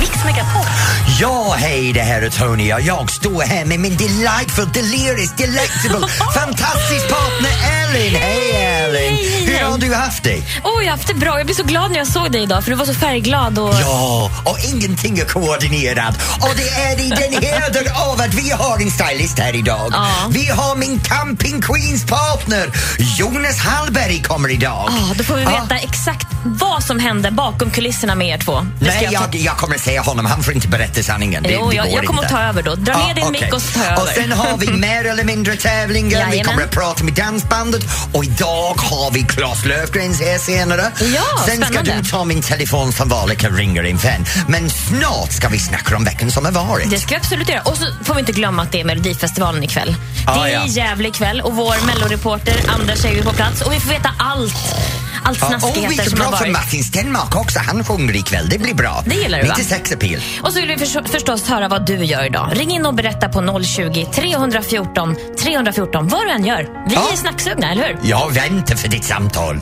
Mix Megapol. Ja, hej, det här är Tony och jag står här med min delightful, delirious, delectable, fantastisk partner Ellen. Hej hej. Hur har du haft det? Åh, jag har haft det bra. Jag blev så glad när jag såg dig idag för du var så färgglad. Och... Ja, och ingenting är koordinerat. Och det är i den heder av att vi har en stylist här idag. Ja. Vi har min Camping Queens partner, Jonas Hallberg kommer idag. Ja, då får vi veta exakt vad som hände bakom kulisserna med er två. Det Nej, jag jag, jag kommer säga honom. Han får inte berätta sanningen. Det, Jo, det jag- jag kommer inte. att ta över då. Dra ner din mick okej. och tar jag Och över. sen har vi mer eller mindre tävlingar. vi Jajamän. kommer att prata med dansbandet. Och idag har vi Claes Löfgrens här senare. Ja, sen ska spännande. du ta min telefon som vanligt och ringer en vän. Men snart ska vi snacka om veckan som har varit. Det ska vi absolut göra. Och så får vi inte glömma att det är Melodifestivalen ikväll. Ah, det är ja. jävlig kväll och vår melloreporter Anders är ju på plats och vi får veta allt. Allt snaskigheter kan som har prata om varit. Martin Stenmark också. Han sjunger ikväll. Det blir bra. Det gillar du, Lite va? sexappeal. Och så vill vi förs- förstås höra vad du gör idag. Ring in och berätta på 020 314 314 vad du än gör. Vi Ja. är snacksugna, eller hur? Jag väntar för ditt samtal.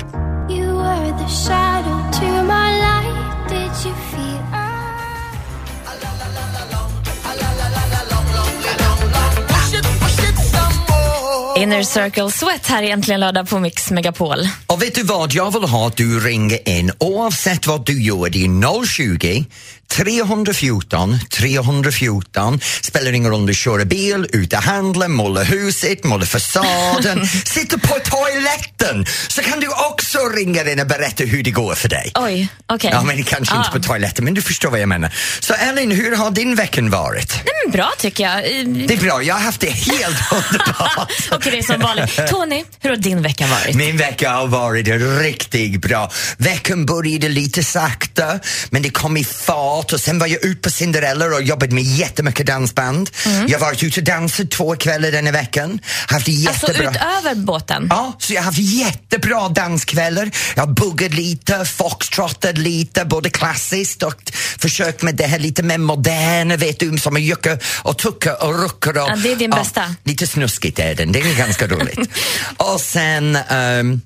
Inner Circle Sweat här egentligen lördag på Mix Megapol. Och vet du vad, jag vill ha att du ringer in oavsett vad du gör. Det är 020 314 314. Spelar ingen roll om du kör bil, ut och handlar, målar huset, målar fasaden, sitter på toaletten. Så kan du också ringa in och berätta hur det går för dig. Oj, okej. Ja, men kanske inte Ah. på toaletten, men du förstår vad jag menar. Så Elin, hur har din vecka varit? Nej, men bra tycker jag. Det är bra, jag har haft det helt underbart. Okej, det är som vanligt. Tony, hur har din vecka varit? Min vecka har varit riktigt bra. Veckan började lite sakta, men det kom i fart och sen var jag ute på Cinderella och jobbade med jättemycket dansband. Jag har varit ute och dansat två kvällar den här veckan. Haft Alltså jättebra. utöver båten? Ja, så jag har haft jättebra danskvällar. Jag har buggat lite, foxtrottat lite, både klassiskt och försökt med det här lite mer moderna, vet du, som jucka och tucka och rucka. Och, Ja, det är din bästa. Lite snuskigt är den, det är ganska roligt. och sen, ehm,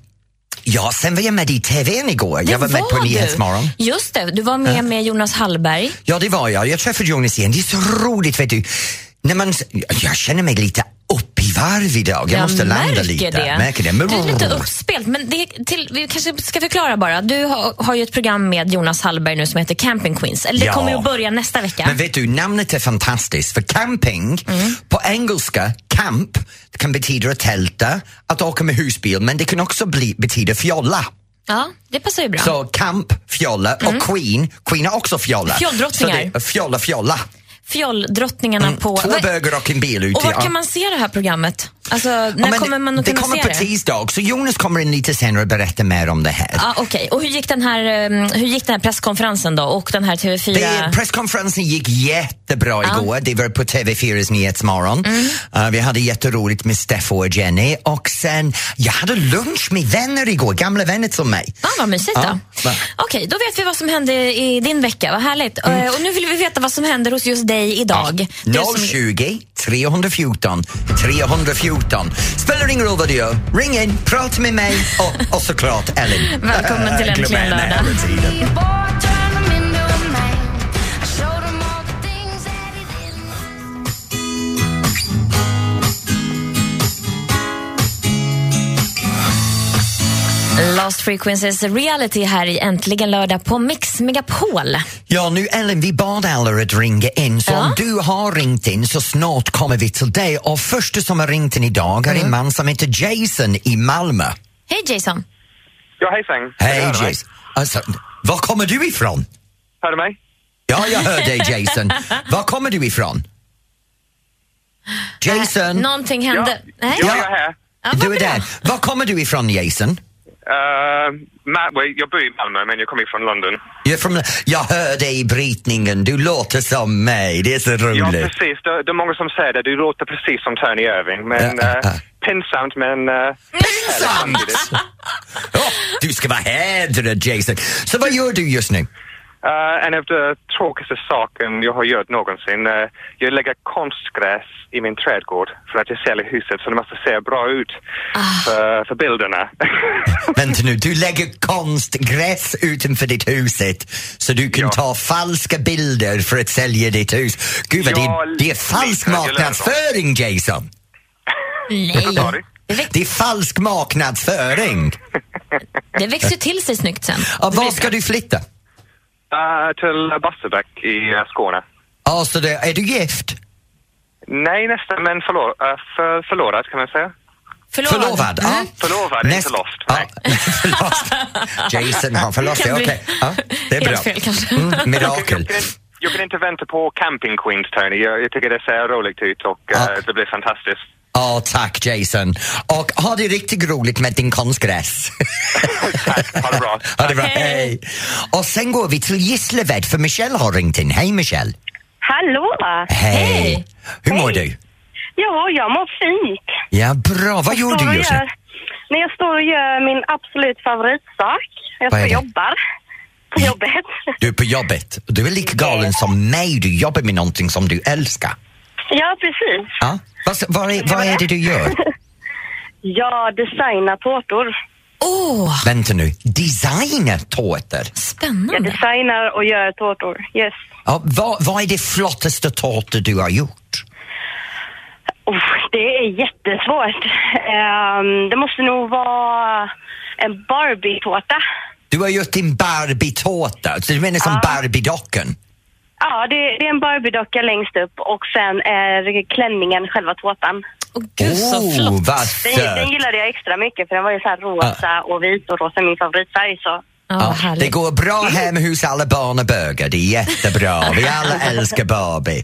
ja, sen var jag med i TVn igår. jag var, med på du. Nyhetsmorgon. Just det, du var med med Jonas Hallberg. Ja, det var jag. Jag träffade Jonas igen. Det är så roligt, vet du. När man, jag känner mig lite varv idag. Jag, måste landa lite. Det. Märker det. Du är lite uppspelt. Men det till, vi kanske ska förklara bara. Du har, har ju ett program med Jonas Hallberg nu som heter Camping Queens. Eller det Ja. kommer ju att börja nästa vecka. Men vet du, namnet är fantastiskt för camping Mm. på engelska, camp, kan betyda att tälta, att åka med husbil, men det kan också bli, betyda fjolla. Ja, det passar ju bra. Så camp, fjolla och queen, queen är också fjolla. Fjolldrottningar. Fjolla, fjolla. Fjolldrottningarna på... Två bögar och en bil ute. Och var ja. kan man se det här programmet? Alltså, när Ja, kommer man att det kunna kommer se på det? tisdag, så Jonas kommer in lite senare och berättar mer om det här. Ja, okej. Och hur gick, den här, um, hur gick den här presskonferensen då? Och den här TV4... Det, presskonferensen gick jättebra igår. Det var på TV4s Nyhetsmorgon. Mm. Uh, vi hade jätteroligt med Steffo och Jenny och sen, jag hade lunch med vänner igår, gamla vänner till mig. Ja, vad mysigt Ja, då. Okej, då vet vi vad som hände i din vecka. Vad härligt. Mm. Eh, Och nu vill vi veta vad som händer hos just dig idag. Du som- 020 314 314. Spelar ingen roll vad du gör. Ring in, prata med mig och, och såklart Ellen. Välkommen till Glöm Äntligen lördag. Lost Frequencies Reality här i Äntligen lördag på Mix Megapol. Ja, nu Ellen, vi bad alla att ringa in, så Ja. om du har ringt in så snart kommer vi till dig. Och första som har ringt in idag är en Mm. man som heter Jason i Malmö. Hej Jason. Ja, hejsan. Hej? Jason. Alltså, var kommer du ifrån? Hör du mig? Ja, jag hör dig Jason. Var kommer du ifrån? Jason? Någonting hände. Ja, Nej? ja, jag är här. Ja, du är bra. där. Var kommer du ifrån Jason? Uh, Ma- well, jag bor i Malmö, men jag kommer från London. Jag, från, jag hör dig i brytningen, du låter som mig, det är så Ja, roligt. precis. Det, det är många som säger det. Du låter precis som Tony Irving. Men Ja, ja, ja. eh, pinsamt, men... Uh, Pinsamt! Ja, du ska vara hädrad Jason. Så vad gör du just nu? Eh, en av de tråkigaste saken jag har gjort någonsin. Uh, jag lägger konstgräs i min trädgård för att jag säljer huset så det måste se bra ut för, för bilderna. Vänta nu, du lägger konstgräs utanför ditt huset så du kan Ja. ta falska bilder för att sälja ditt hus. Gud vad Ja, det, det är falsk marknadsföring Jason! Nej. Det, är falsk marknadsföring! det växer till sig snyggt sen. Ja, var ska du flytta? Uh, till Barsebäck i uh, Skåne. Ja, så det, är du gift? Nej, nästan, men förlor, uh, för, förlorad kan man säga. Förlovad. Förlovad? Ja. Förlovad, inte lost. Ja, Nej. förlost. Jason har förlost bli okej. Ja, det är helt bra. fel kanske. Mm, mirakel. jag kan inte vänta på Camping Queens, Tony. Jag, jag tycker det ser roligt ut och uh, Ja. det blir fantastiskt. Ja, tack Jason. Och ha det riktigt roligt med din konstgräs. Tack, ha det bra. ha det bra, Hej. hej. Och sen går vi till Gislaved för Michelle har ringt in. Hej Michelle. Hallå! Hej. Hej. Hur mår Hej. du? Ja, jag mår fint. Ja, bra. Vad gör du just nu? När jag står och gör min absolut favoritsak. Jag står och jobbar på jobbet. Du är på jobbet. Du är lika galen som mig. Du jobbar med någonting som du älskar. Ja, precis. Ja? Vad, vad, är, vad är det du gör? Jag designar tårtor. Åh, Vänta nu. Designar tårtor? Jag spännande. designar och gör tårtor. Yes. Ja, vad, vad är det flottaste tårta du har gjort? Oh, det är jättesvårt. Ehm, det måste nog vara en Barbie-tårta. Du har gjort din Barbie-tårta, så du menar som Ja. Barbie-dockan? Ja, det, det är en Barbie-docka längst upp och sen är klänningen själva tårtan. Åh gud så flott. vad Den, den gillade jag extra mycket för den var ju så här rosa och vit och rosa är min favoritfärg så. Ja, Ja, det går bra hem hos alla barn och bögar. Det är jättebra. Vi alla älskar Barbie.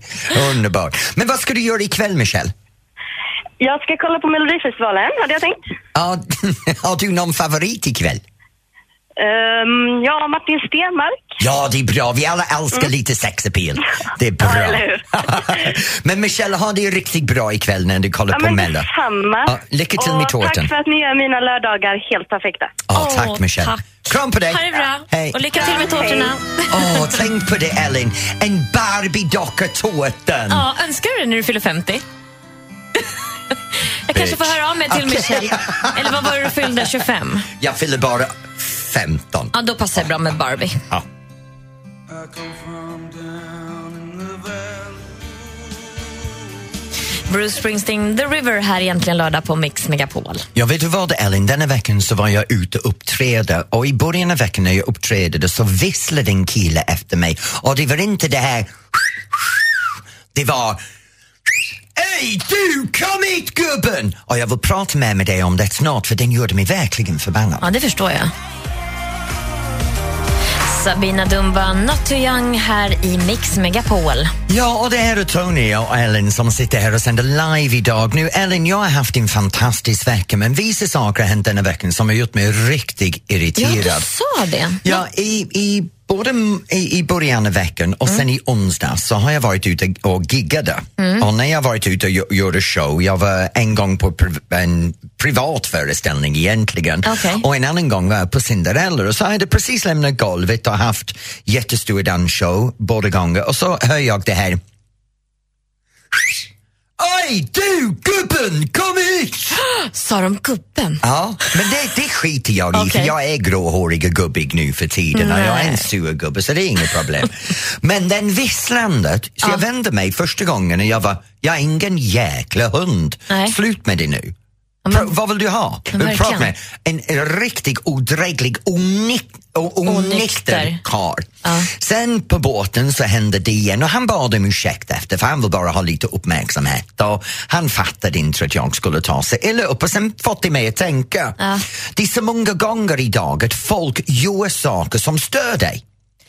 Underbart. Men vad ska du göra ikväll, Michelle? Jag ska kolla på Melodifestivalen hade jag tänkt. Ja, har du någon favorit ikväll? Ehm, ja, Martin Stenmark. Ja, det är bra. Vi alla älskar lite sexappeal. Det är bra. Ja, eller hur? men Michelle, ha det riktigt bra ikväll när du kollar Ja, på Mello. detsamma. Ja, lycka till med och tårtan. Tack för att ni gör mina lördagar helt perfekta. Ja, tack Michelle. tack. Kram på dig. Ha det bra. Hej. Och lycka till med tårtorna. Åh, tänk på det Ellen. En Barbie-docka-tårtan. Ja, önskar du det när du fyller 50? Jag kanske får höra av mig till Okej. Michelle. Eller vad var det du fyllde? 25? Jag fyller bara 15. Ja, då passar det bra med Barbie. Ja. Bruce Springsteen, The River här egentligen lördag på Mix Megapol. Jag vet du vad Ellen, denna veckan så var jag ute och uppträdde och i början av veckan när jag uppträdde så visslade en kille efter mig och det var inte det här det var Hej du, kom hit gubben! Och jag vill prata med, med dig om det snart för den gjorde mig verkligen förbannad. Ja, det förstår jag. Sabina Dumba, Not Too Young här i Mix Megapol. Ja, och det är Tony och Ellen som sitter här och sänder live idag. Nu Ellen, jag har haft en fantastisk vecka men vissa saker har hänt denna veckan som har gjort mig riktigt Ja, irriterad. du sa det. Ja, i, i, både i, i början av veckan och Mm. sen i onsdag så har jag varit ute och giggade. Och när jag varit ute och gjo- gjorde show, jag var en gång på pri- en privat föreställning egentligen Okej. och en annan gång var jag på Cinderella och så hade jag precis lämnat golvet och haft jättestor dansshow båda gånger och så hör jag det här Oj du gubben, kom hit! Sa de gubben? Ja, men det, det skiter jag i för Okej. jag är gråhårig och gubbig nu för tiden och jag är en Nej. sur gubbe så det är inget problem. men den visslandet, så jag vände mig första gången och jag var, jag är ingen jäkla hund. Nej. Slut med det nu. Men- vad vill du ha? Prata med en riktigt odräglig, onick, o- onykter Onykter. karl. Ja. Sen på båten så hände det igen och han bad om ursäkt efter för han vill bara ha lite uppmärksamhet och han fattade inte att jag skulle ta sig illa upp och sen fått det mig att tänka. Ja. Det är så många gånger idag att folk gör saker som stör dig.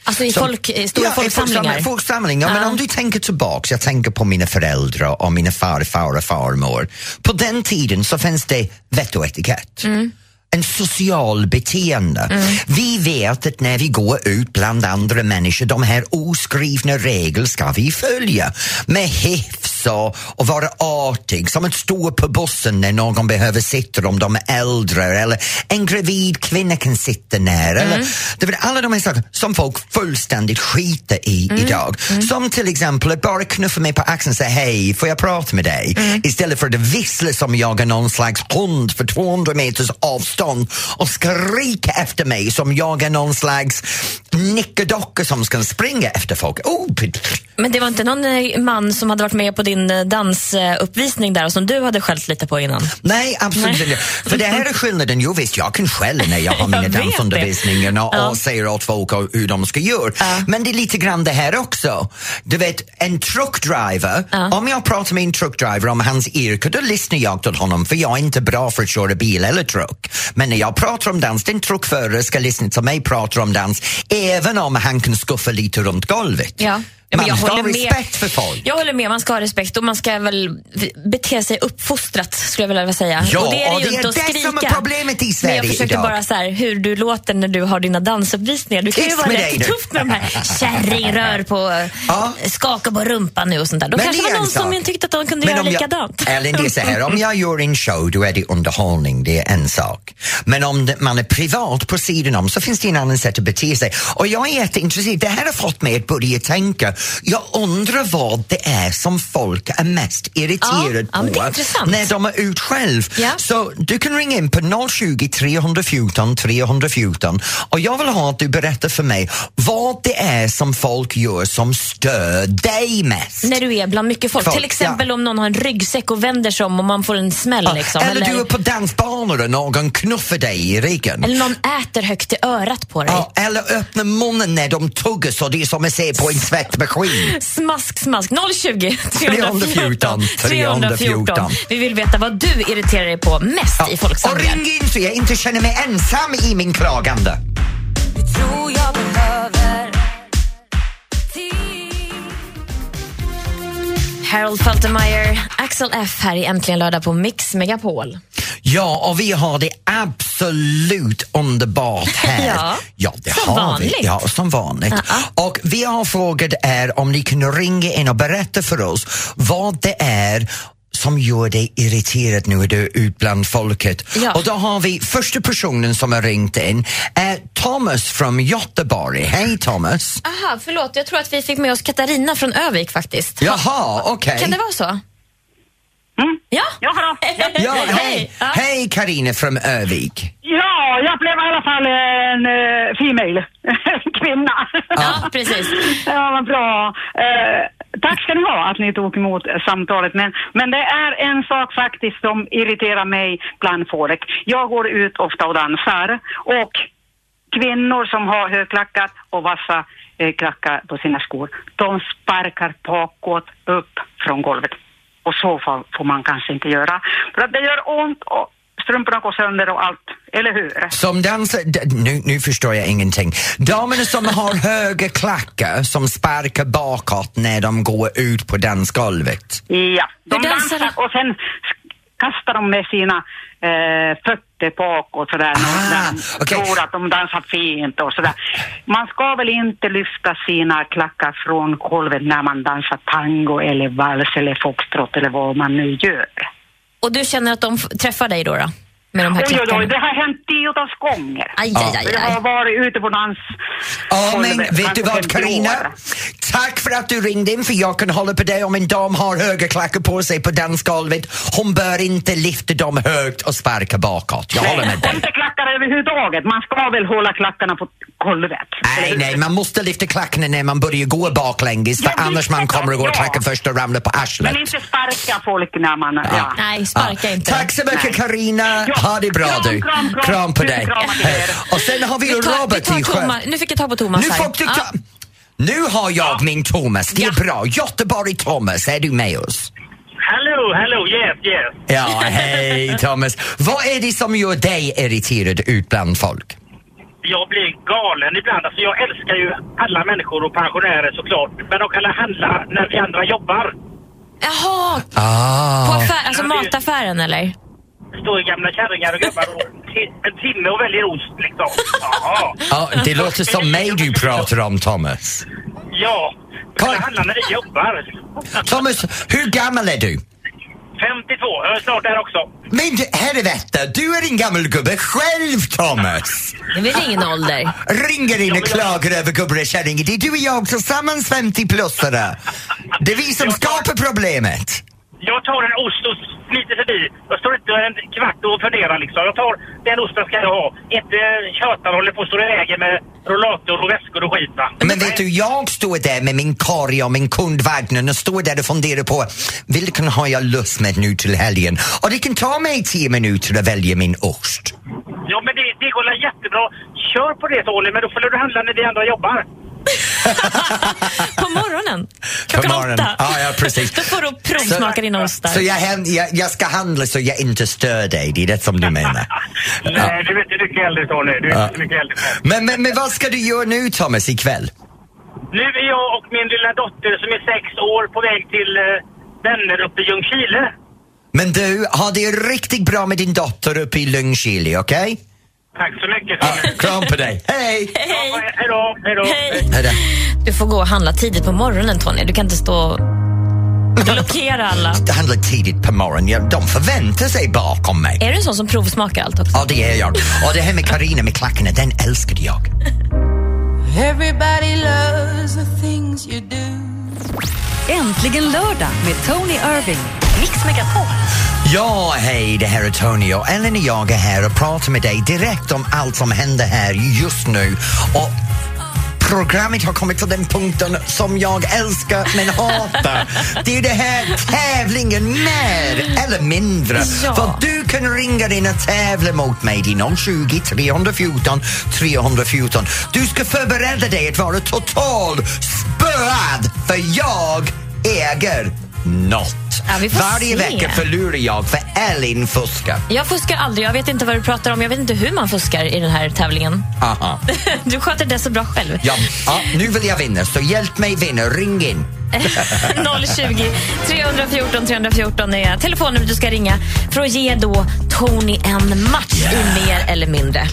Alltså i Som- folk, stora ja, folksamlingar? folksamling- folksamlingar. Men Ja. om du tänker tillbaks, jag tänker på mina föräldrar och mina farfar och farmor. På den tiden så fanns det vett och etikett. Mm. En social beteende. Vi vet att när vi går ut bland andra människor, de här oskrivna regler ska vi följa med hyfs och, och vara artig, som att stå på bussen när någon behöver sitta om de är äldre eller en gravid kvinna kan sitta ner. Eller, det var alla de här sakerna som folk fullständigt skiter i idag. Som till exempel att bara knuffa mig på axeln och säga hej, får jag prata med dig? Istället för att vissla som jag är någon slags hund för 200 meters avstånd och skrika efter mig som jag är någon slags nickedocka som ska springa efter folk. Oh. Men det var inte någon eh, man som hade varit med på din eh, dansuppvisning där som du hade skällt lite på innan? Nej, absolut inte. För det här är skillnaden. Jo visst, jag kan skälla när jag har mina dansundervisningar och, Ja. och säger åt folk hur de ska göra. Men det är lite grann det här också. Du vet, en truckdriver, om jag pratar med en truckdriver om hans yrke, då lyssnar jag till honom för jag är inte bra för att köra bil eller truck. Men när jag pratar om dans, den truckförare ska lyssna till mig prata om dans även om han kan skuffa lite runt golvet. Men Man jag ska ha håller med. respekt för folk. Jag håller med, man ska ha respekt och man ska väl bete sig uppfostrat skulle jag vilja säga. Ja, och det är och ju det är att det skrika. som är problemet i Men Sverige jag försökte idag. bara så här, hur du låter när du har dina dansuppvisningar. Du kan ju vara rätt nu. tuff med de här kärringrör på, Ja. skaka på rumpan nu och sånt där. Då Men kanske det det var någon som tyckte att de kunde Men göra jag- likadant. Ellen, det är så här, om jag gör en show då är det underhållning, det är en sak. Men om det, man är privat på sidan om så finns det en annan sätt att bete sig. Och jag är jätteintresserad, det här har fått mig att börja tänka, jag undrar vad det är som folk är mest irriterade Ja, på när de är ut själv. Ja. Så du kan ringa in på 020 314 314 och jag vill ha att du berättar för mig vad det är som folk gör som stör dig mest. När du är bland mycket folk. Folk, Till exempel om någon har en ryggsäck och vänder sig om och man får en smäll. Liksom, eller, du är på dansbanor och någon knuffar dig i ryggen. eller någon äter högt i örat på dig. Ja, eller öppnar munnen när de tuggar så det är som att se på en tvättmaskin. Smask, smask. 020 314 314 314. Vi vill veta vad du irriterar dig på mest i och folksamlingar. ring in så jag inte känner mig ensam i min klagande. Harold Faltermeyer, Axel F här i Äntligen lördag på Mix Megapol. Ja, och vi har det absolut underbart här. Ja, ja det som har vanligt. vi. Ja, som vanligt. Och vi har frågat er om ni kan ringa in och berätta för oss vad det är som gör dig irriterad nu när du är ut bland folket. Ja. Och då har vi första personen som har ringt in, är Thomas från Göteborg. Hej Thomas! Aha, förlåt. Jag tror att vi fick med oss Katarina från Övik faktiskt. Jaha, okej. Kan det vara så? Ja. Ja, hallå. Ja, hej! Ja. Hej Karina från Övik. Ja, jag blev i alla fall en uh, female. Kvinna. Ja, precis. Ja, vad bra. Eh, tack ska ni ha att ni tog emot samtalet. Men, men det är en sak faktiskt som irriterar mig bland folk. Jag går ut ofta och dansar och kvinnor som har högklackat och vassa eh, klackar på sina skor, de sparkar bakåt upp från golvet. Och så får, får man kanske inte göra. För att det gör ont och strumporna går sönder och allt. Eller hur? Som dansar, nu, nu förstår jag ingenting. Damerna som har höga klackar som sparkar bakåt när de går ut på dansgolvet. Ja, de dansar och sen kastar de med sina eh, fötter bakåt sådär. Ah, de okej. tror att de dansar fint och sådär. Man ska väl inte lyfta sina klackar från golvet när man dansar tango eller vals eller foxtrot eller vad man nu gör. Och du känner att de träffar dig då? då med de här Oj, oj, klackarna? oj, det har hänt tiotals gånger. Aj, aj, aj, Jag har aj. varit ute på dans... Ja, men vet du vad 50 Karina? Tack för att du ringde in för jag kan hålla på det om en dam har höga klackar på sig på dansgolvet. Hon bör inte lyfta dem högt och sparka bakåt. Jag håller med dig. Inte klackar överhuvudtaget. Man ska väl hålla klackarna på golvet. Nej, nej, man måste lyfta klackarna när man börjar gå baklänges för Ja, annars man kommer att gå och ja. klacka först och ramla på arslet. Men inte sparka folk när man... Ja. Nej, sparka inte. Tack så mycket. Karina. Ja. Ha det bra Kram, du. kram, kram. på Tusen dig. Och sen har vi, Vi tar, vi Robert tar i Sjö. Thomas. Nu fick jag ta på Thomas Nu här. får du Ja. ta... Nu har jag min Thomas. Det är Ja. bra. Göteborg Thomas, är du med oss? Hello, hello, yes, yes. Ja, hej Thomas. Vad är det som gör dig irriterad ut bland folk? Jag blir galen ibland. Alltså, jag älskar ju alla människor och pensionärer såklart. Men de kan handla när vi andra jobbar. Jaha, Ah. på affär, alltså mataffären eller? Står gamla kärringar och gubbar och en timme och väljer ost liksom. Ja, det låter som mig du pratar om Thomas. Ja, Eller handla när vi jobbar. Thomas, hur gammal är du? 52, jag är snart där också. Men du- helvete, du är en gammal gubbe själv, Thomas! Det är väl ingen ålder? Ringer in och klagar över gubbar och kärringar. Det är du och jag tillsammans 50-plussare. Det är vi som skapar problemet. Jag tar en ost och smiter förbi. Jag en kvart och funderar liksom. Jag tar den osten ska jag ha. Inte tjatar och håller på och står i vägen med rollator och väskor och skit va. Men vet du, jag står där med min korg och min kundvagnen och står där och funderar på vilken har jag lust med nu till helgen? Och det kan ta mig tio minuter att välja min ost. Ja men det, det går jättebra. Kör på det Tony, men då får du handla när vi andra jobbar. På morgonen? Klockan På morgonen. åtta? Ja, ja, precis. Då får du provsmaka dina ostar. Så jag, hem- jag, jag ska handla så jag inte stör dig, det är det som du menar? Nej, du är inte mycket äldre Tony. Du är Ja. inte mycket äldre. Men, men, men vad ska du göra nu Thomas ikväll? Nu är jag och min lilla dotter som är sex år på väg till eh, vänner uppe i Ljungskile. Men du, ha det riktigt bra med din dotter uppe i Ljungskile, okej? Tack så mycket Ja, kram på dig. Hej! Hej då, hej då. Hej. Hej då. Du får gå och handla tidigt på morgonen Tony. Du kan inte stå blockera alla. Det handlar tidigt på morgonen. De förväntar sig bakom mig. Är du en sån som provsmakar allt också? Ja, det är jag. Och det här med Karina med klackarna, den älskade jag. Everybody loves the things you do. Äntligen lördag med Tony Irving. Mix Megapol. Ja, hej, det här är Tony och Ellen och jag är här och pratar med dig direkt om allt som händer här just nu. Och programmet har kommit till den punkten som jag älskar men hatar. Det är det här tävlingen mer eller mindre. Ja. För du kan ringa in och tävla mot mig. Det är 020 314 314. Du ska förbereda dig att vara total spöad för jag äger något. Ja, vi får Varje se. vecka förlorar jag för Elin fuskar. Jag fuskar aldrig. Jag vet inte vad du pratar om. Jag vet inte hur man fuskar i den här tävlingen. Aha. Du sköter det så bra själv. Ja, ja, nu vill jag vinna, så hjälp mig vinna. Ring in. 020 314 314 är telefonnumret du ska ringa för att ge då Tony en match i mer eller mindre.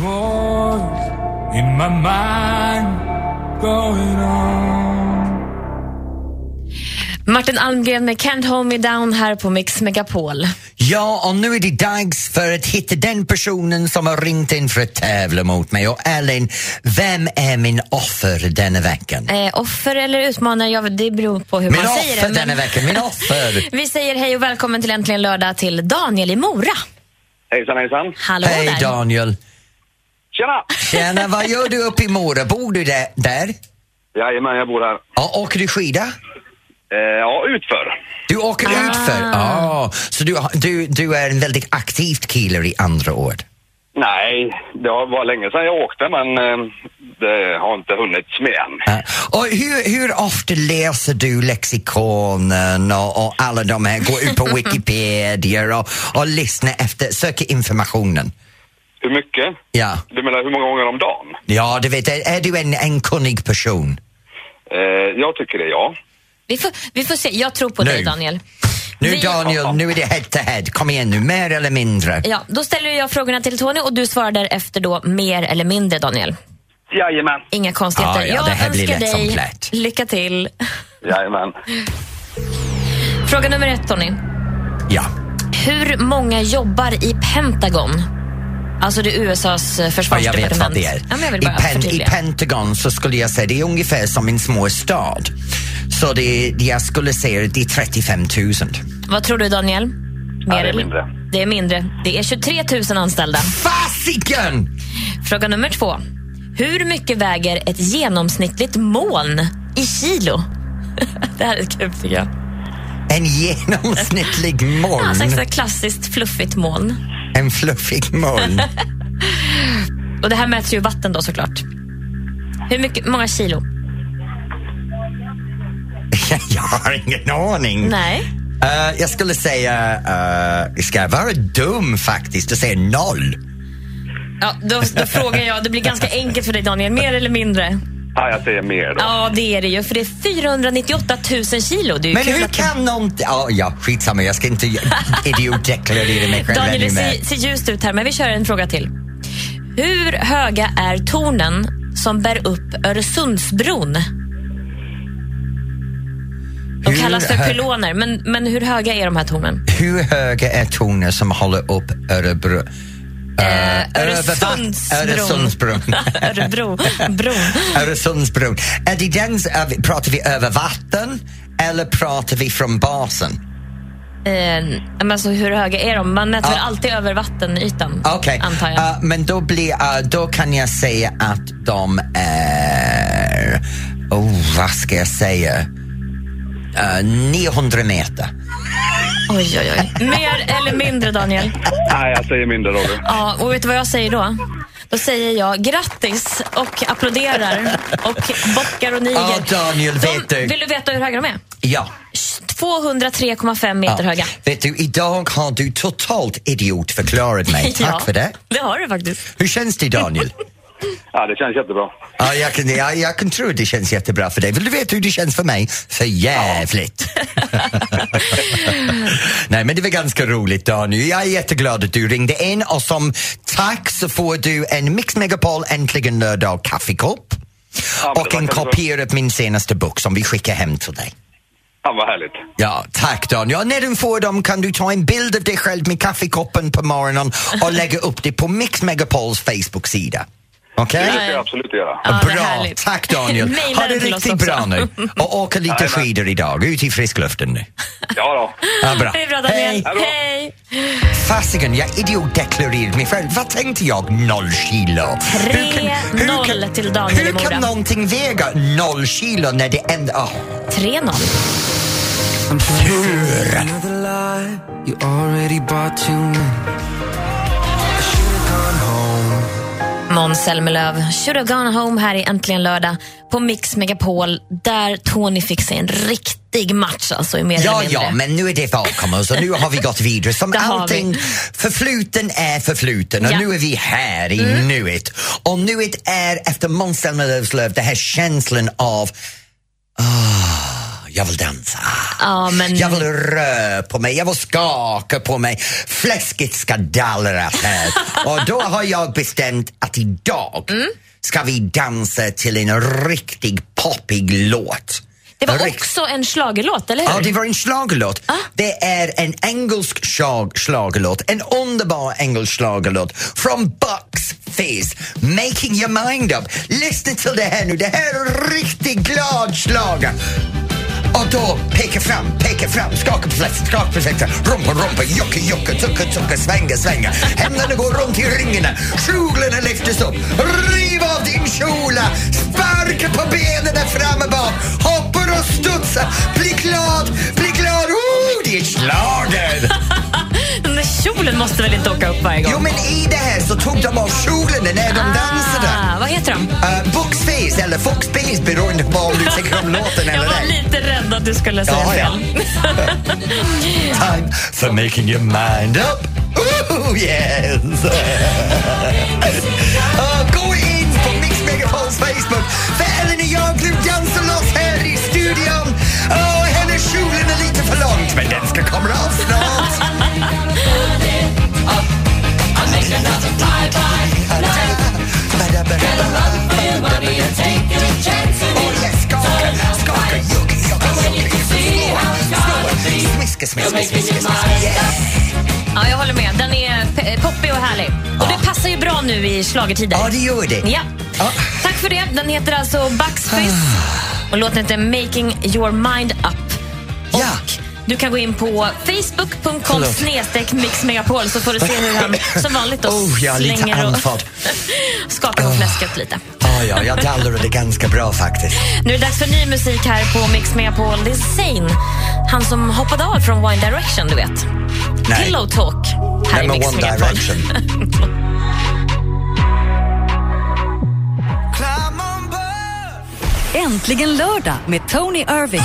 Voice in my mind going on. Martin Almgren med Can't Hold Me Down här på Mix Megapol. Ja, och nu är det dags för att hitta den personen som har ringt in för att tävla mot mig. Och Elin, vem är min offer denna veckan? Eh, offer eller utmanare, ja, det beror på hur Min man säger offer det. denna veckan, min offer! Vi säger hej och välkommen till Äntligen lördag till Daniel i Mora. Hejsan hejsan. Hallå Hej där. Daniel! Tjena! Tjena, vad gör du uppe i Mora? Bor du där? där? Jajamän, jag bor här. Ja, åker du skida? Eh, ja, utför. Du åker Ah. utför? Ja, så du, du, du är en väldigt aktivt kille i andra ord? Nej, det var länge sedan jag åkte men eh, det har inte hunnits med än. Och hur, hur ofta läser du lexikonen och, och alla de här, går ut på Wikipedia och, och lyssnar efter, söker informationen? Hur mycket? Ja, Du menar hur många gånger om dagen? ja du vet, är, är du en, en kunnig person? Eh, jag tycker det, ja. Vi får, vi får se. Jag tror på Nu. dig Daniel. Nu Vi- Daniel, nu är det head to head. Kom igen nu, mer eller mindre? Ja, då ställer jag frågorna till Tony och du svarar därefter då mer eller mindre Daniel. Jajamän. Inga konstigheter. Ja, ja, jag det här blir önskar lätt som dig plätt. lycka till. Jajamän. Fråga nummer ett Tony. Ja. Hur många jobbar i Pentagon? Alltså det är USAs eh, Ja, jag försvarsdepartement. vet vad det är. Ja, men I, Pen, I. Pentagon så skulle jag säga det är ungefär som en små stad. Så det, jag skulle säga det är 35 000. Vad tror du Daniel? Ja, det är mindre. Det är mindre. Det är 23 000 anställda. Fasiken! Fråga nummer två. Hur mycket väger ett genomsnittligt moln i kilo? det här är kul tycker jag. En genomsnittlig Ja, moln. så extra klassiskt fluffigt moln. En fluffig moln. Och det här mäts ju i vatten då såklart. Hur mycket, många kilo? jag har ingen aning. Nej. Eh, jag skulle säga, uh, ska jag vara dum faktiskt och säga noll? Ja, då, då frågar jag, det blir ganska enkelt för dig Daniel, mer eller mindre? Ja, jag säger mer då. Ja, det är det ju, för det är 498 000 kilo. Det är ju Men kul hur att- kan någon... Ja, ja, skitsamma, jag ska inte idiotdeklarera mig själv Daniel, ännu det mer. ser, ser ljust ut här, men vi kör en fråga till. Hur höga är tornen som bär upp Öresundsbron? De Hur kallas för hö- pyloner, men, men hur höga är de här tornen? Hur höga är tornen som håller upp Örebro? Eh, Öresundsbron. Öresundsbron. Örebro. Bron. Öresundsbron. Är det den, pratar vi över vatten eller pratar vi från basen? Eh, men alltså, hur höga är de? Man mäter Ja. alltid över vattenytan, Okej, antar jag. Uh, men då, blir, uh, då kan jag säga att de är... Oh, vad ska jag säga? Uh, 900 meter. Oj, oj, oj. Mer eller mindre, Daniel? Nej, jag säger mindre Roger. Ja, och vet du vad jag säger då? Då säger jag grattis och applåderar och bockar och niger. Ja, Daniel, de, vet du- Vill du veta hur höga de är? Ja. 203,5 meter höga. Vet du, idag har du totalt idiotförklarat mig. Tack Ja, för det. Det har du faktiskt. Hur känns det, Daniel? Ja, det känns jättebra. Ja, jag, kan, ja, jag kan tro att det känns jättebra för dig. Vill du veta hur det känns för mig? För jävligt. Nej, men det var ganska roligt, Daniel. Jag är jätteglad att du ringde in och som tack så får du en Mix Megapol Äntligen lördag kaffekopp Ja, och en kopia av min senaste bok som vi skickar hem till dig. Ja, vad härligt. Ja, tack Daniel. Och När du får dem kan du ta en bild av dig själv med kaffekoppen på morgonen och lägga upp det på Mix Megapols Facebook-sida. Okej? Det ska jag absolut göra. Ja, det är bra, härligt. tack Daniel. Ha det den till oss riktigt också. bra nu och åka lite Jajamän. skidor idag. Ut i friskluften nu. Ja då. Ja, bra. Det är bra, Daniel. Hej. Hej! Fasiken, jag idiotdeklarerade mig själv. Vad tänkte jag? Noll kilo. Hur kan- hur 3-0 kan- till Daniel i Hur Mora. kan någonting väga noll kilo när det ändå... Oh. 3-0. Hur? Måns Zelmerlöw, Should have gone home här i Äntligen lördag på Mix Megapol där Tony fick sig en riktig match alltså i mer Ja, eller ja, men nu är det bakom så nu har vi gått vidare. Som Det allting, vi. förfluten är förfluten och Ja. Mm. nu är vi här i nuet. Och nuet är efter Måns Zelmerlöws löv, den här känslan av ah, jag vill dansa. Ja, men Jag vill röra på mig, jag vill skaka på mig. Fläsket ska dallras här. Och då har jag bestämt att idag Mm. ska vi dansa till en riktig poppig låt. det var också en schlagerlåt, eller hur? Ja, det var en schlagerlåt. Ah. Det är en engelsk schlag- schlagerlåt, en underbar engelsk schlagerlåt från Bucks Fizz, Making your mind up. Lyssna till det här nu, det här är en riktigt glad schlager. Och då peka fram, peka fram, skaka på fläkten, skaka på fläkten, rumpa, rumpa, jocke, jocke, tucka, tucka, svänga, svänga. Händerna går runt i ringarna, kjolarna lyftes upp, riv av din kjola, sparka på benen där fram och bak, hoppar och studsar, bli glad, bli glad, oh, schlager! Den där kjolen måste väl inte åka upp varje gång? Jo men i det här så tog de av kjolarna när de dansade. Ah, vad heter de? Uh, Bucksface eller Foxface beroende på om du tycker om låten Jag eller var ej. lite rädd att du skulle säga Ja, ja. fel. Time for making your mind up. Ooh, yes! uh, gå in på Mix Megapols Facebook för Ellen och jag nu dansar loss här i studion. Hennes kjolen är lite för långt men den ska komma av snart. Ja, jag håller med. Den är pe- poppig och härlig. Och det passar ju bra nu i schlagertider. Ja, det gör det. Ja. Ja. Tack för det. Den heter alltså Bucks Fizz och låten heter Making your mind up. Ja. Du kan gå in på facebook.com snedstreck mixmegapol så får du se hur han som vanligt då Oh, lite slänger och skakar på fläsket lite. Ja, ja, jag dallrade ganska bra faktiskt. Nu är det dags för ny musik här på Mix Megapol. Det är Zayn, han som hoppade av från One Direction, du vet. Nej. Pillow Talk här i Nej, men Mix One Megapol. Direction. Äntligen lördag med Tony Irving.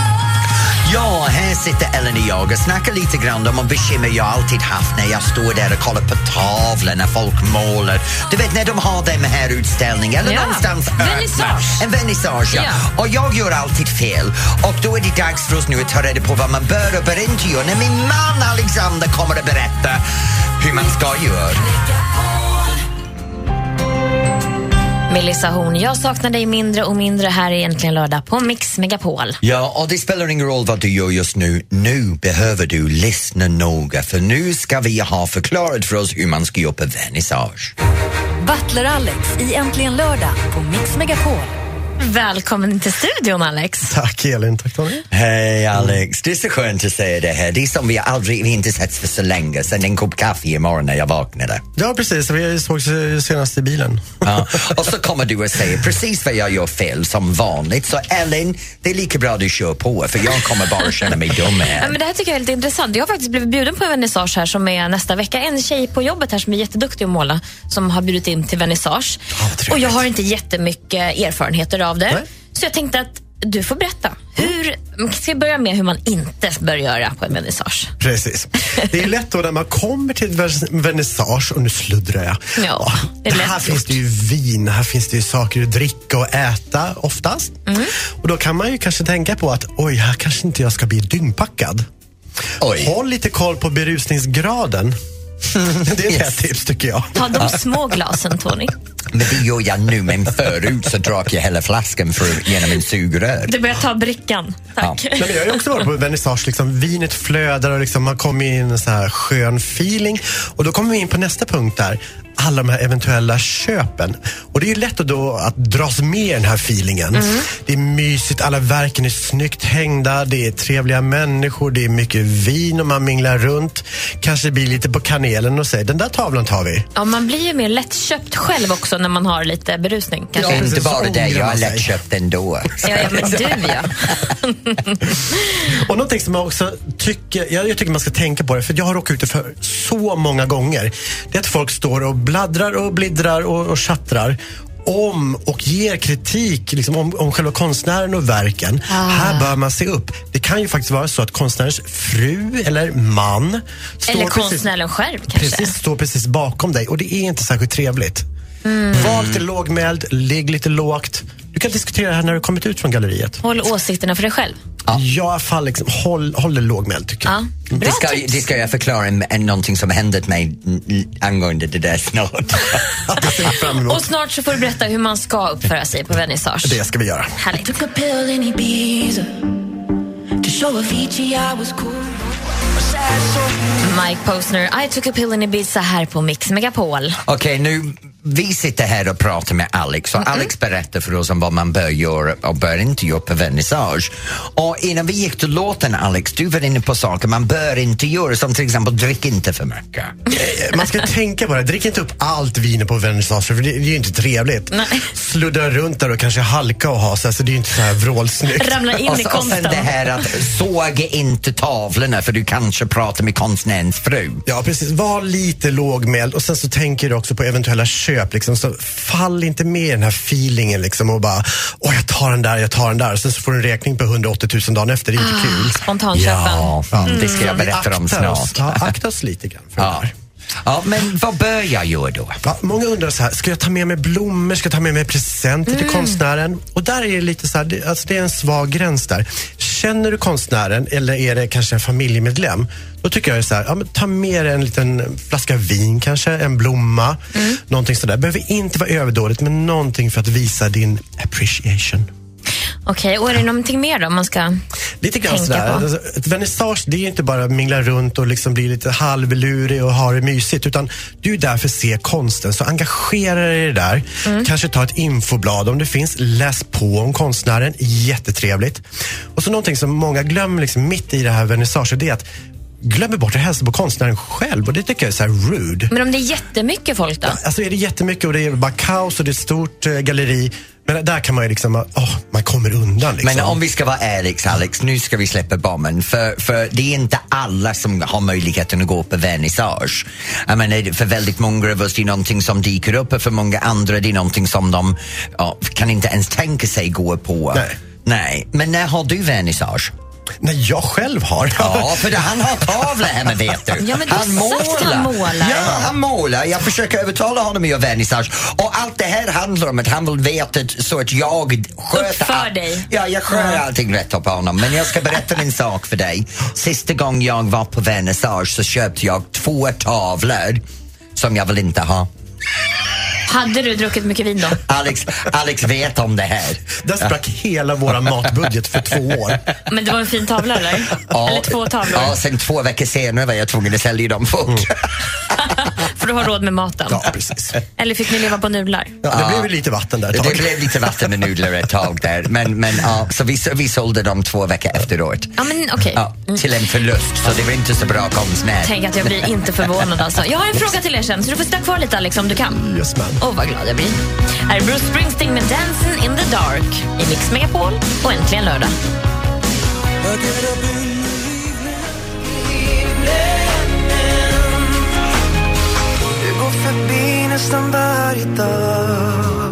Ja, här sitter Ellen och jag och snackar lite grann om bekymmer jag alltid haft när jag står där och kollar på tavlor när folk målar. Du vet när de har den här utställningen eller Ja, någonstans vernissage. En vernissage, ja. Ja. Och jag gör alltid fel. Och då är det dags för oss nu att ta reda på vad man bör och bör inte göra när min man Alexander kommer att berätta hur man ska göra. Melissa Horn, jag saknar dig mindre och mindre här är egentligen lördag på Mix Megapol. Ja, och det spelar ingen roll vad du gör just nu. Nu behöver du lyssna noga för nu ska vi ha förklarat för oss hur man ska göra vernissage. Butler Alex i Äntligen lördag på Mix Megapol. Välkommen till studion Alex. Tack Elin, tack Tony. Hej Alex, det är så skönt att se dig här. Det är som vi aldrig, vi inte setts för så länge sen en kopp kaffe imorgon när jag vaknade. Ja precis, vi sågs senast i bilen. Ja. Och så kommer du att säga precis vad jag gör fel som vanligt. Så Ellen, det är lika bra du kör på för jag kommer bara känna mig dum Ja, här. men det här tycker jag är lite intressant. Jag har faktiskt blivit bjuden på en vernissage här som är nästa vecka. En tjej på jobbet här som är jätteduktig att måla som har bjudit in till vernissage. och jag har inte jättemycket erfarenheter av det. Så jag tänkte att du får berätta. Hur, ska vi börja med hur man inte bör göra på en vernissage? Precis. Det är lätt då när man kommer till ett vernissage, och nu sluddrar jag. Ja, det är här lätt finns det ju vin, här finns det ju saker att dricka och äta oftast. Mm. Och då kan man ju kanske tänka på att oj, här kanske inte jag ska bli dyngpackad. Håll lite koll på berusningsgraden. Det är ett tips tycker jag. Ta de små glasen, Tony. Men det gör jag nu, men förut så drak jag hela flaskan för, genom en sugrör. Du börjar ta brickan. Tack. Nej, men jag har också varit på vernissage, liksom, vinet flödar och liksom, man kommer in i en så här skön feeling. Och då kommer vi in på nästa punkt där, alla de här eventuella köpen. Och det är ju lätt att då att dras med i den här feelingen. Mm. Det är mysigt, alla verken är snyggt hängda, det är trevliga människor, det är mycket vin och man minglar runt. Kanske blir lite på kanelen och säger den där tavlan tar vi. Ja, man blir ju mer lättköpt själv också när man har lite berusning. Kanske. inte bara det, jag är lättköpt ändå. Ja, ja, men du ja. Och någonting som jag också tycker, jag, jag tycker man ska tänka på det, för jag har råkat ut för så många gånger. Det är att folk står och bladdrar och bliddrar och, och tjattrar om och ger kritik liksom, om, om själva konstnären och verken. Ah. Här bör man se upp. Det kan ju faktiskt vara så att konstnärens fru eller man står Eller precis, konstnären själv kanske. precis, står precis bakom dig och det är inte särskilt trevligt. Mm. Var lite lågmäld, ligg lite lågt. Du kan diskutera det här när du kommit ut från galleriet. Håll åsikterna för dig själv. Ja, i alla fall liksom, håll, håll det lågmäld tycker jag. Ja. Det ska, det ska jag förklara en, en, någonting som hände mig angående det där snart. Och snart så får du berätta hur man ska uppföra sig på vernissage. Det ska vi göra. Härligt. Mike Posner, I took a pill in Ibiza här på Mix Megapol. Okej, nu vi sitter här och pratar med Alex och Alex berättar för oss om vad man bör göra och bör inte göra på vernissage. Och innan vi gick till låten Alex, du var inne på saker man bör inte göra som till exempel drick inte för mycket. Eh, Man ska tänka på det. Drick inte upp allt vin på vernissage för det, det är ju inte trevligt. Sluddra runt där och kanske halka och ha sig, så det är ju inte så här vrålsnyggt. och, så- och sen det här att såga inte tavlorna för du kanske pratar med konstnärens fru. Ja, precis. Var lite lågmäld och sen så tänker du också på eventuella köp. Liksom. Så fall inte med i den här feelingen liksom, och bara, åh jag tar den där, jag tar den där. Sen så får du en räkning på 180 000 dagen efter. Det är inte Ah, kul. spontanköpen. Ja, det ska jag Vi berätta om aktar oss. snart. Ja, akta oss lite grann för det Ja. Ja, men vad bör jag göra då? Ja, många undrar så här, ska jag ta med mig blommor, ska jag ta med mig presenter till konstnären? Och där är det lite så här, det, alltså det är en svag gräns där. Känner du konstnären eller är det kanske en familjemedlem? Då tycker jag det är så här, ja, men ta med dig en liten flaska vin kanske, en blomma, någonting sådär. Behöver inte vara överdådigt, men någonting för att visa din appreciation. Okej, och är det någonting mer då man ska Lite grann tänka sådär. på? Alltså, ett vernissage, det är ju inte bara att mingla runt och liksom bli lite halvlurig och ha det mysigt. Utan du är där för att se konsten. Så engagera dig i det där. Mm. Kanske ta ett infoblad om det finns. Läs på om konstnären. Jättetrevligt. Och så någonting som många glömmer liksom mitt i det här vernissaget, det är att glömmer bort att hälsa på konstnären själv. Och det tycker jag är så här rude. Men om det är jättemycket folk då? Alltså är det jättemycket och det är bara kaos och det är ett stort eh, galleri. Men där kan man ju liksom, åh, man kommer undan liksom. Men om vi ska vara ärliga Alex, nu ska vi släppa bomben för, för det är inte alla som har möjligheten att gå på vernissage. Jag menar, för väldigt många av oss det är någonting som dyker upp och för många andra det är någonting som de ja, kan inte ens tänka sig gå på. Nej. Nej. Men när har du vernissage? Nej, jag själv har. Ja, för det, han har tavlor hemma vet du. Ja, men du har han sagt han målar. Ja, han målar. Jag försöker övertala honom att göra vernissage. Och allt det här handlar om att han vill veta så att jag sköter Uppför dig. Ja, jag sköter Ja. allting rätt upp på honom. Men jag ska berätta en sak för dig. Sista gången jag var på vernissage så köpte jag två tavlor som jag vill inte ha. Hade du druckit mycket vin då? Alex, Alex vet om det här. Där sprack hela vår matbudget för två år. Men det var en fin tavla eller? Ja. Eller två tavlor? Ja, sen två veckor senare var jag tvungen att sälja dem fort. För du har råd med maten? Ja, precis. Eller fick ni leva på nudlar? Ja, det blev ju lite vatten där ett Det tag. blev lite vatten och nudlar ett tag där. Men, men ja, så vi, vi sålde dem två veckor efteråt. Ja, men okej. Ja, till en förlust, så det var inte så bra konstnär. Tänk att jag blir inte förvånad alltså. Jag har en fråga till er sen, så du får sitta kvar lite Alex om du kan. Yes, man. Åh, vad glad jag blir. Här är Bruce Springsteen med Dancing in the Dark i Mix Megapol och äntligen lördag.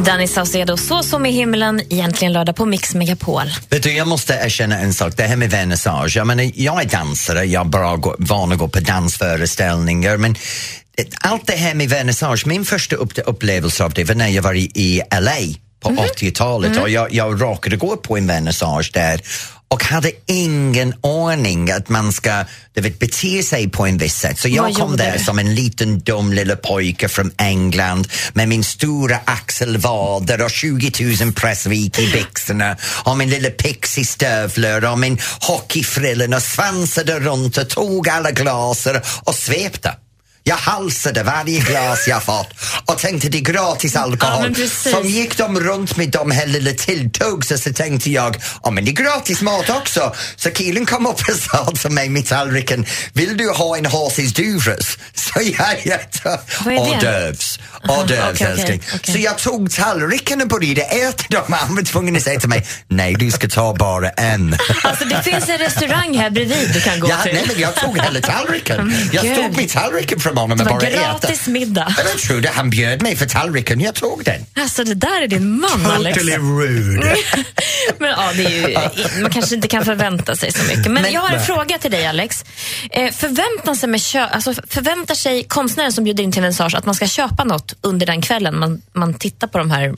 Danny Saucedo, Så som i himlen, egentligen lördag på Mix Megapol. Vet du, jag måste erkänna en sak, det här med vernissage. Jag, menar, jag är dansare, jag är bra van att gå på dansföreställningar men allt det här med vernissage, min första upp upplevelse av det var när jag var i, LA på 80-talet och jag, jag råkade gå på en vernissage där och hade ingen aning att man ska du vet, bete sig på en viss sätt. Så jag kom där som en liten dum lilla pojke från England med min stora axelvader och 20 000 pressvik i byxorna och min lilla pixie-stövlar och min hockeyfrillen och svansade runt och tog alla glaser och svepte. Jag halsade varje glas jag fått och tänkte det är gratis Ja, alkohol. precis. Som gick de runt med de här lilla tilltugsen så tänkte jag, ja men det är gratis mat också. Så killen kom upp och sa till mig med tallriken, vill du ha en horses duvres? Så jag, det? hors d'oeuvres. Okej, okej, älskling. okej. Så jag tog tallriken och började äta dem. Han var tvungen att säga till mig, nej du ska ta bara en. Alltså det finns en restaurang här bredvid du kan gå Ja, till. nej, men jag tog hela tallriken. Jag Gud. stod med tallriken från honom och bara äta. gratis middag. Jag trodde han bjöd mig för tallriken, jag tog den. Alltså det där är din man Alex. Totally rude. Men ja, det är ju, man kanske inte kan förvänta sig så mycket. Men, Men- jag har en nej. fråga till dig Alex. Eh, förväntar, sig med kö, alltså, förväntar sig konstnären som bjuder in till vernissage att man ska köpa något under den kvällen man, man tittar på de här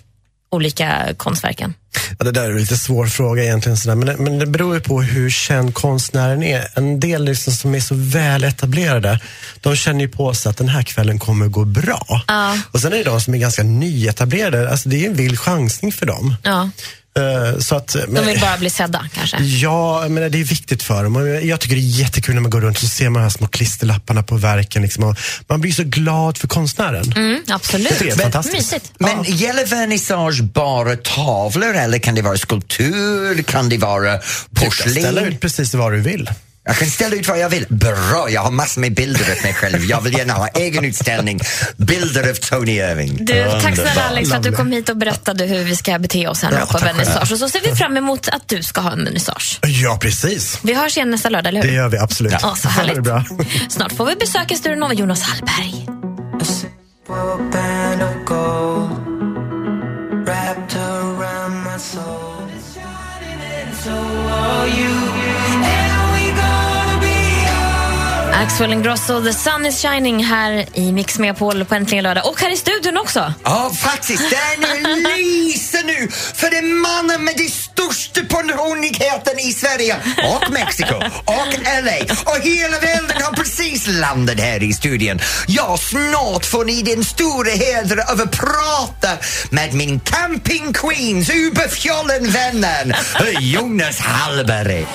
olika konstverken? Ja, det där är en lite svår fråga egentligen. Sådär. Men, men det beror ju på hur känd konstnären är. En del liksom som är så väl etablerade, de känner ju på sig att den här kvällen kommer gå bra. Ja. Och sen är det de som är ganska nyetablerade, alltså det är en vild chansning för dem. Ja, så att, de men, vill bara bli sedda kanske. Ja, men det är viktigt för dem. Och Jag tycker det är jättekul när man går runt och ser man de här små klisterlapparna på verken. Liksom, och man blir så glad för konstnären. Mm, absolut. Det är fantastiskt. Mysigt. Men gäller vernissage bara tavlor eller kan det vara skulptur, kan det vara Du kan ställa porslin? ut precis vad du vill. Jag kan ställa ut vad jag vill. Bra, jag har massor med bilder av mig själv. Jag vill gärna ha egen utställning. Bilder av Tony Irving. Du, tack snälla. Alex för att du kom hit och berättade hur vi ska bete oss här Ja, på vernissage. Och så ser vi fram emot att du ska ha en vernissage. Ja, precis. Vi hörs igen nästa lördag, eller hur? Det gör vi absolut. Ja, så härligt. det bra. Snart får vi besöka studion av Jonas Hallberg. Axel Ingrosso, The Sun is shining här i Mix Megapol på Äntligen lördag. Och här i studion också. Ja, faktiskt. Den lyser nu för det är mannen med de största personligheten i Sverige och Mexiko och LA och hela världen har precis landat här i studion. Ja, snart får ni den stora hedern av att prata med min camping queens, Uberfjollen-vännen Jonas Hallberg.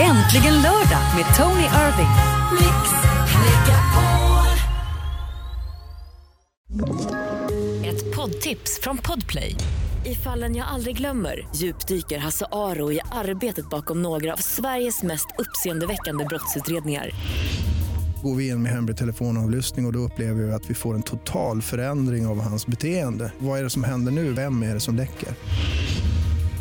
Äntligen lördag med Tony Irving. Ett poddtips från Podplay. I fallen jag aldrig glömmer djupdyker Hasse Aro i arbetet bakom några av Sveriges mest uppseendeväckande brottsutredningar. Går vi in med hemlig telefonavlyssning och, och då upplever vi att vi får en total förändring av hans beteende. Vad är det som händer nu? Vem är det som läcker?